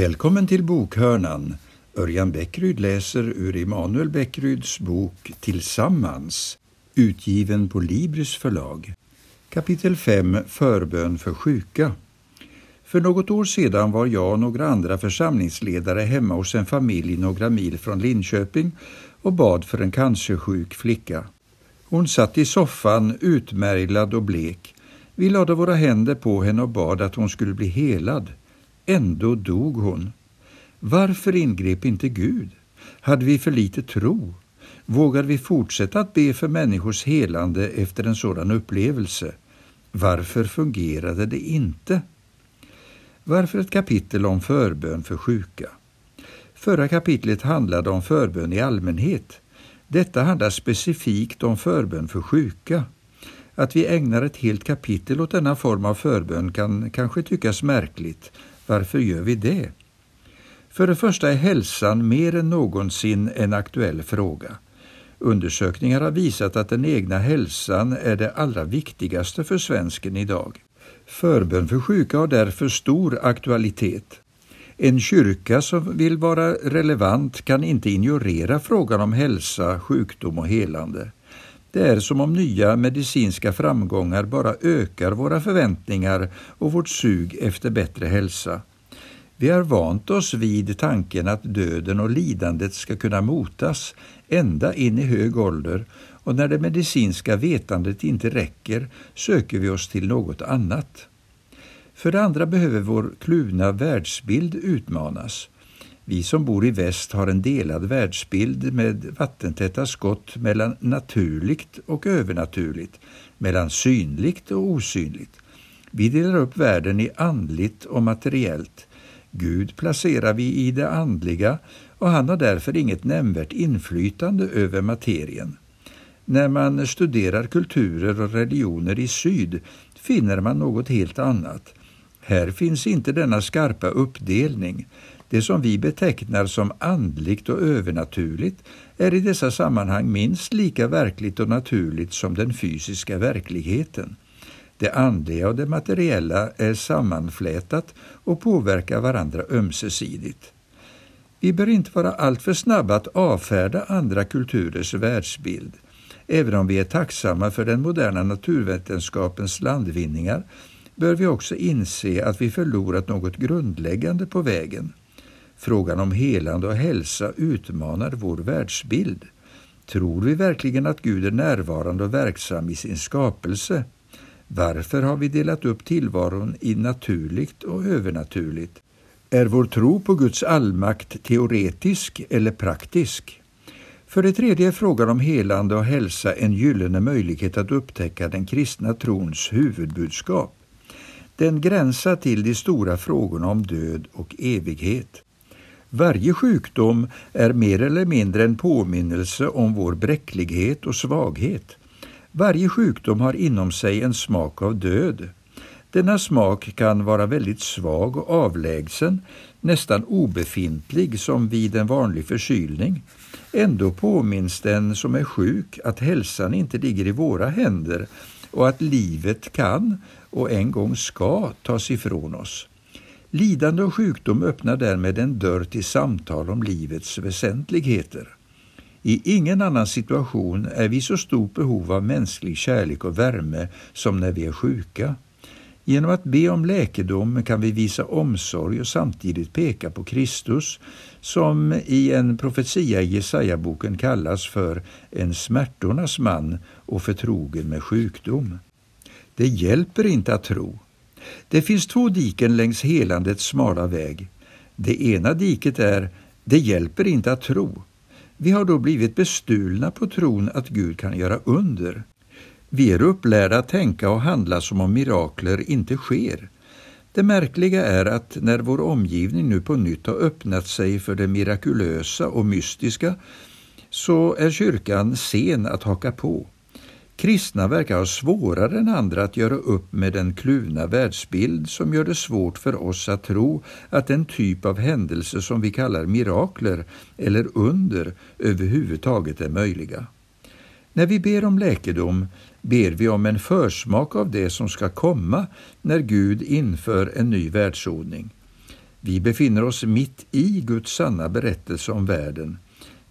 Välkommen till bokhörnan. Örjan Bäckryd läser ur Emanuel Bäckryds bok Tillsammans, utgiven på Libris förlag. Kapitel 5 Förbön för sjuka. För något år sedan var jag och några andra församlingsledare hemma hos en familj några mil från Linköping och bad för en cancersjuk flicka. Hon satt i soffan utmärglad och blek. Vi lade våra händer på henne och bad att hon skulle bli helad. Ändå dog hon. Varför ingrep inte Gud? Hade vi för lite tro? Vågar vi fortsätta att be för människors helande efter en sådan upplevelse? Varför fungerade det inte? Varför ett kapitel om förbön för sjuka? Förra kapitlet handlade om förbön i allmänhet. Detta handlar specifikt om förbön för sjuka. Att vi ägnar ett helt kapitel åt denna form av förbön kan kanske tyckas märkligt. Varför gör vi det? För det första är hälsan mer än någonsin en aktuell fråga. Undersökningar har visat att den egna hälsan är det allra viktigaste för svensken idag. Förbön för sjuka har därför stor aktualitet. En kyrka som vill vara relevant kan inte ignorera frågan om hälsa, sjukdom och helande. Det är som om nya medicinska framgångar bara ökar våra förväntningar och vårt sug efter bättre hälsa. Vi har vant oss vid tanken att döden och lidandet ska kunna motas ända in i hög ålder och när det medicinska vetandet inte räcker söker vi oss till något annat. För det andra behöver vår kluvna världsbild utmanas. Vi som bor i väst har en delad världsbild med vattentäta skott mellan naturligt och övernaturligt, mellan synligt och osynligt. Vi delar upp världen i andligt och materiellt. Gud placerar vi i det andliga och han har därför inget nämnvärt inflytande över materien. När man studerar kulturer och religioner i syd finner man något helt annat. Här finns inte denna skarpa uppdelning. Det som vi betecknar som andligt och övernaturligt är i dessa sammanhang minst lika verkligt och naturligt som den fysiska verkligheten. Det andliga och det materiella är sammanflätat och påverkar varandra ömsesidigt. Vi bör inte vara alltför snabba att avfärda andra kulturers världsbild. Även om vi är tacksamma för den moderna naturvetenskapens landvinningar bör vi också inse att vi förlorat något grundläggande på vägen. Frågan om helande och hälsa utmanar vår världsbild. Tror vi verkligen att Gud är närvarande och verksam i sin skapelse? Varför har vi delat upp tillvaron i naturligt och övernaturligt? Är vår tro på Guds allmakt teoretisk eller praktisk? För det tredje är frågan om helande och hälsa en gyllene möjlighet att upptäcka den kristna trons huvudbudskap. Den gränsar till de stora frågorna om död och evighet. Varje sjukdom är mer eller mindre en påminnelse om vår bräcklighet och svaghet. Varje sjukdom har inom sig en smak av död. Denna smak kan vara väldigt svag och avlägsen, nästan obefintlig som vid en vanlig förkylning. Ändå påminns den som är sjuk att hälsan inte ligger i våra händer och att livet kan och en gång ska tas ifrån oss. Lidande och sjukdom öppnar därmed en dörr till samtal om livets väsentligheter. I ingen annan situation är vi i så stort behov av mänsklig kärlek och värme som när vi är sjuka. Genom att be om läkedom kan vi visa omsorg och samtidigt peka på Kristus som i en profetia i Jesaja-boken kallas för en smärtornas man och förtrogen med sjukdom. Det hjälper inte att tro. Det finns två diken längs helandets smala väg. Det ena diket är det hjälper inte att tro. Vi har då blivit bestulna på tron att Gud kan göra under. Vi är upplärda att tänka och handla som om mirakler inte sker. Det märkliga är att när vår omgivning nu på nytt har öppnat sig för det mirakulösa och mystiska så är kyrkan sen att haka på. Kristna verkar ha svårare än andra att göra upp med den kluvna världsbild som gör det svårt för oss att tro att den typ av händelser som vi kallar mirakler eller under överhuvudtaget är möjliga. När vi ber om läkedom ber vi om en försmak av det som ska komma när Gud inför en ny världsordning. Vi befinner oss mitt i Guds sanna berättelse om världen.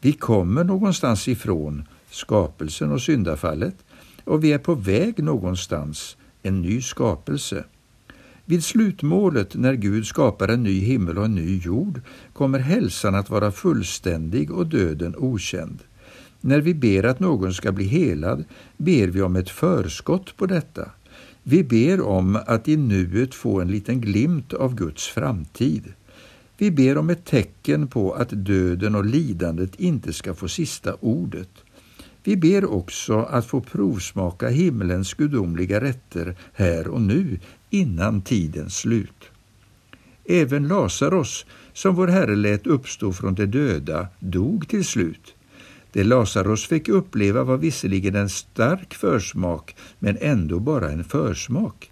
Vi kommer någonstans ifrån, skapelsen och syndafallet, och vi är på väg någonstans, en ny skapelse. Vid slutmålet, när Gud skapar en ny himmel och en ny jord, kommer hälsan att vara fullständig och döden okänd. När vi ber att någon ska bli helad ber vi om ett förskott på detta. Vi ber om att i nuet få en liten glimt av Guds framtid. Vi ber om ett tecken på att döden och lidandet inte ska få sista ordet. Vi ber också att få provsmaka himlens gudomliga rätter här och nu innan tidens slut. Även Lazarus, som vår Herre lät uppstå från de döda, dog till slut. Det Lazarus fick uppleva var visserligen en stark försmak, men ändå bara en försmak.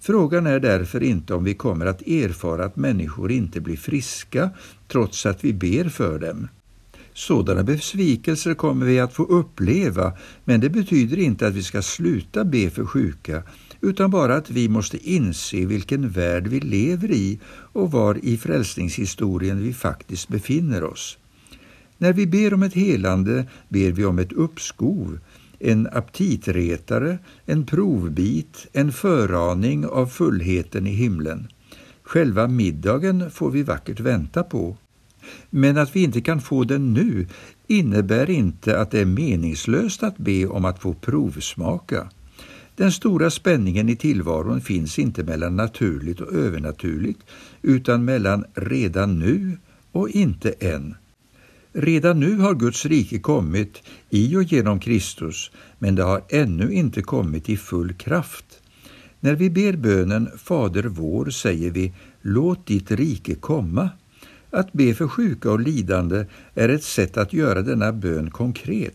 Frågan är därför inte om vi kommer att erfara att människor inte blir friska trots att vi ber för dem. Sådana besvikelser kommer vi att få uppleva, men det betyder inte att vi ska sluta be för sjuka, utan bara att vi måste inse vilken värld vi lever i och var i frälsningshistorien vi faktiskt befinner oss. När vi ber om ett helande ber vi om ett uppskov, en aptitretare, en provbit, en föraning av fullheten i himlen. Själva middagen får vi vackert vänta på. Men att vi inte kan få den nu innebär inte att det är meningslöst att be om att få provsmaka. Den stora spänningen i tillvaron finns inte mellan naturligt och övernaturligt utan mellan redan nu och inte än. Redan nu har Guds rike kommit i och genom Kristus, men det har ännu inte kommit i full kraft. När vi ber bönen Fader vår säger vi Låt ditt rike komma. Att be för sjuka och lidande är ett sätt att göra denna bön konkret.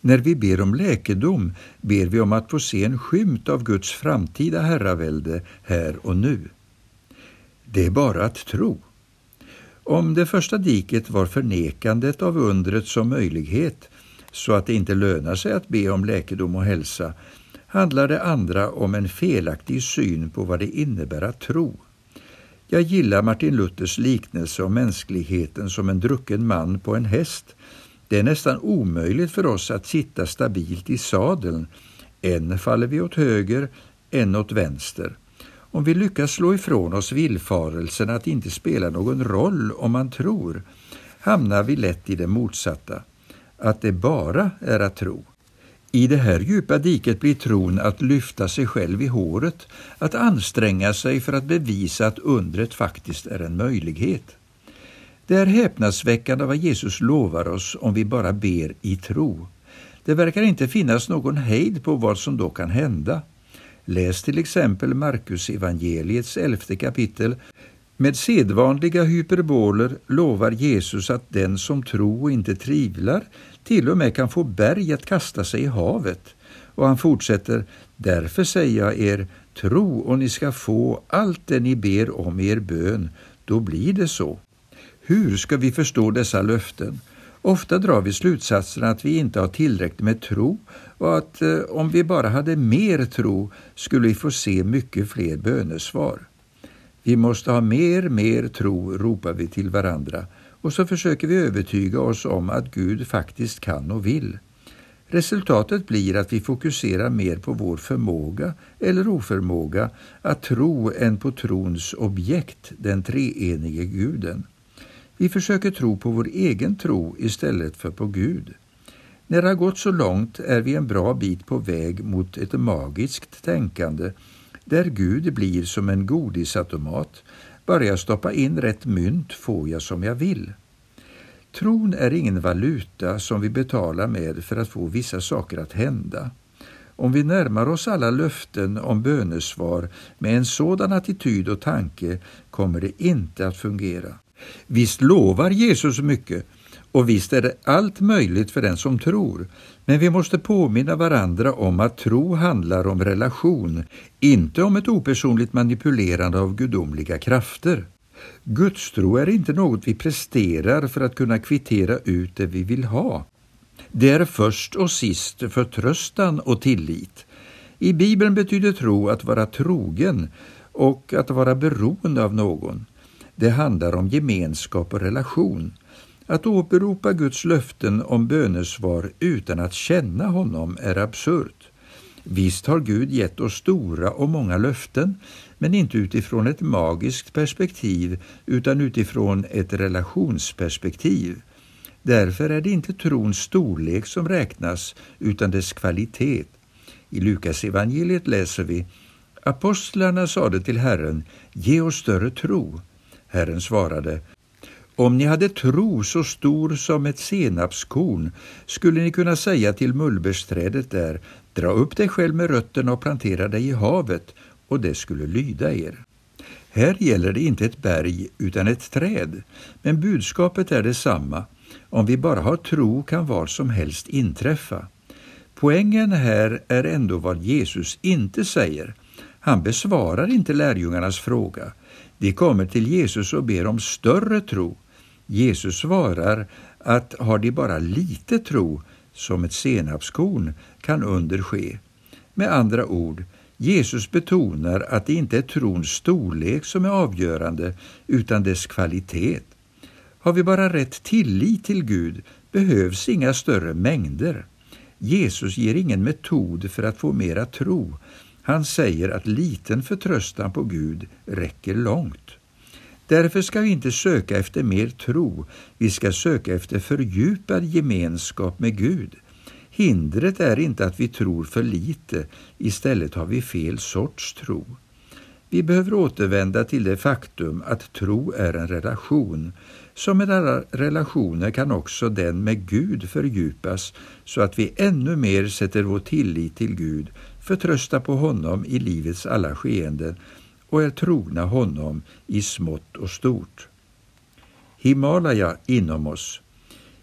När vi ber om läkedom ber vi om att få se en skymt av Guds framtida herravälde här och nu. Det är bara att tro. Om det första diket var förnekandet av undret som möjlighet, så att det inte lönar sig att be om läkedom och hälsa, handlar det andra om en felaktig syn på vad det innebär att tro. Jag gillar Martin Luthers liknelse om mänskligheten som en drucken man på en häst. Det är nästan omöjligt för oss att sitta stabilt i sadeln. En faller vi åt höger, en åt vänster. Om vi lyckas slå ifrån oss villfarelsen att det inte spelar någon roll om man tror, hamnar vi lätt i det motsatta, att det bara är att tro. I det här djupa diket blir tron att lyfta sig själv i håret, att anstränga sig för att bevisa att undret faktiskt är en möjlighet. Det är häpnadsväckande vad Jesus lovar oss om vi bara ber i tro. Det verkar inte finnas någon hejd på vad som då kan hända. Läs till exempel Markus evangeliets elfte kapitel. Med sedvanliga hyperboler lovar Jesus att den som tror och inte tvivlar till och med kan få berg att kasta sig i havet. Och han fortsätter, därför säger jag er, tro och ni ska få allt det ni ber om i er bön, då blir det så. Hur ska vi förstå dessa löften? Ofta drar vi slutsatsen att vi inte har tillräckligt med tro och att eh, om vi bara hade mer tro skulle vi få se mycket fler bönesvar. Vi måste ha mer, mer tro, ropar vi till varandra och så försöker vi övertyga oss om att Gud faktiskt kan och vill. Resultatet blir att vi fokuserar mer på vår förmåga eller oförmåga att tro än på trons objekt, den treenige guden. Vi försöker tro på vår egen tro istället för på Gud. När det har gått så långt är vi en bra bit på väg mot ett magiskt tänkande där Gud blir som en godisautomat. Bara jag stoppa in rätt mynt får jag som jag vill. Tron är ingen valuta som vi betalar med för att få vissa saker att hända. Om vi närmar oss alla löften om bönesvar med en sådan attityd och tanke kommer det inte att fungera. Visst lovar Jesus mycket och visst är det allt möjligt för den som tror, men vi måste påminna varandra om att tro handlar om relation, inte om ett opersonligt manipulerande av gudomliga krafter. Gudstro är inte något vi presterar för att kunna kvittera ut det vi vill ha. Det är först och sist förtröstan och tillit. I Bibeln betyder tro att vara trogen och att vara beroende av någon. Det handlar om gemenskap och relation. Att åberopa Guds löften om bönesvar utan att känna honom är absurt. Visst har Gud gett oss stora och många löften, men inte utifrån ett magiskt perspektiv utan utifrån ett relationsperspektiv. Därför är det inte trons storlek som räknas utan dess kvalitet. I Lukas evangeliet läser vi Apostlarna sade till Herren, ge oss större tro. Herren svarade, om ni hade tro så stor som ett senapskorn skulle ni kunna säga till mullbärsträdet där, dra upp dig själv med rötterna och plantera dig i havet, och det skulle lyda er. Här gäller det inte ett berg utan ett träd, men budskapet är detsamma. Om vi bara har tro kan vad som helst inträffa. Poängen här är ändå vad Jesus inte säger. Han besvarar inte lärjungarnas fråga. De kommer till Jesus och ber om större tro. Jesus svarar att har de bara lite tro, som ett senapskorn, kan under ske. Med andra ord, Jesus betonar att det inte är trons storlek som är avgörande, utan dess kvalitet. Har vi bara rätt tillit till Gud behövs inga större mängder. Jesus ger ingen metod för att få mera tro. Han säger att liten förtröstan på Gud räcker långt. Därför ska vi inte söka efter mer tro, vi ska söka efter fördjupad gemenskap med Gud. Hindret är inte att vi tror för lite, istället har vi fel sorts tro. Vi behöver återvända till det faktum att tro är en relation. Som med alla relationer kan också den med Gud fördjupas så att vi ännu mer sätter vår tillit till Gud, förtröstar på honom i livets alla skeenden och är trogna honom i smått och stort. Himalaya inom oss.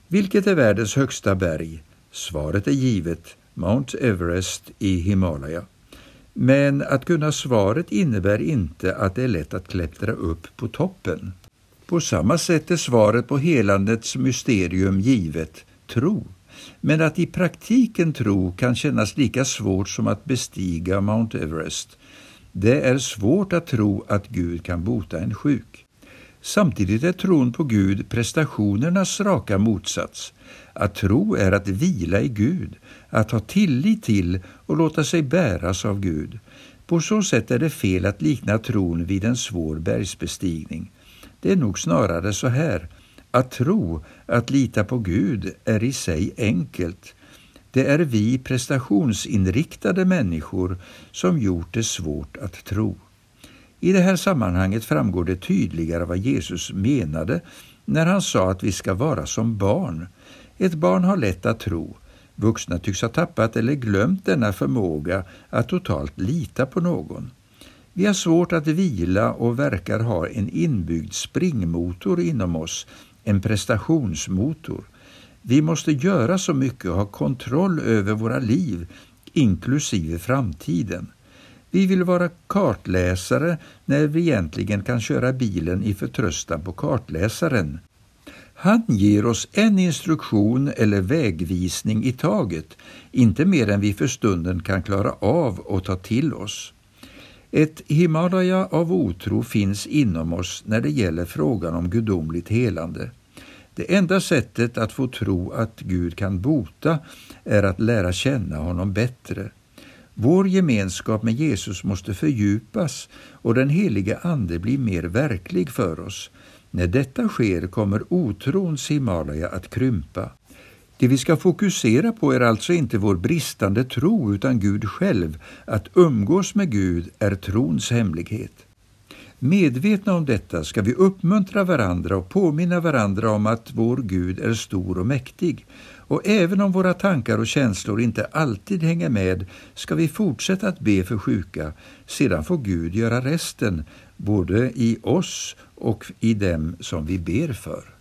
Vilket är världens högsta berg? Svaret är givet, Mount Everest i Himalaya. Men att kunna svaret innebär inte att det är lätt att klättra upp på toppen. På samma sätt är svaret på helandets mysterium givet, tro. Men att i praktiken tro kan kännas lika svårt som att bestiga Mount Everest. Det är svårt att tro att Gud kan bota en sjuk. Samtidigt är tron på Gud prestationernas raka motsats. Att tro är att vila i Gud, att ha tillit till och låta sig bäras av Gud. På så sätt är det fel att likna tron vid en svår bergsbestigning. Det är nog snarare så här. Att tro, att lita på Gud, är i sig enkelt. Det är vi prestationsinriktade människor som gjort det svårt att tro. I det här sammanhanget framgår det tydligare vad Jesus menade när han sa att vi ska vara som barn. Ett barn har lätt att tro. Vuxna tycks ha tappat eller glömt denna förmåga att totalt lita på någon. Vi har svårt att vila och verkar ha en inbyggd springmotor inom oss, en prestationsmotor. Vi måste göra så mycket och ha kontroll över våra liv, inklusive framtiden. Vi vill vara kartläsare när vi egentligen kan köra bilen i förtröstan på kartläsaren. Han ger oss en instruktion eller vägvisning i taget, inte mer än vi för stunden kan klara av och ta till oss. Ett Himalaya av otro finns inom oss när det gäller frågan om gudomligt helande. Det enda sättet att få tro att Gud kan bota är att lära känna honom bättre. Vår gemenskap med Jesus måste fördjupas och den helige Ande bli mer verklig för oss. När detta sker kommer otrons Himalaya att krympa. Det vi ska fokusera på är alltså inte vår bristande tro utan Gud själv. Att umgås med Gud är trons hemlighet. Medvetna om detta ska vi uppmuntra varandra och påminna varandra om att vår Gud är stor och mäktig. Och även om våra tankar och känslor inte alltid hänger med ska vi fortsätta att be för sjuka. Sedan får Gud göra resten, både i oss och i dem som vi ber för.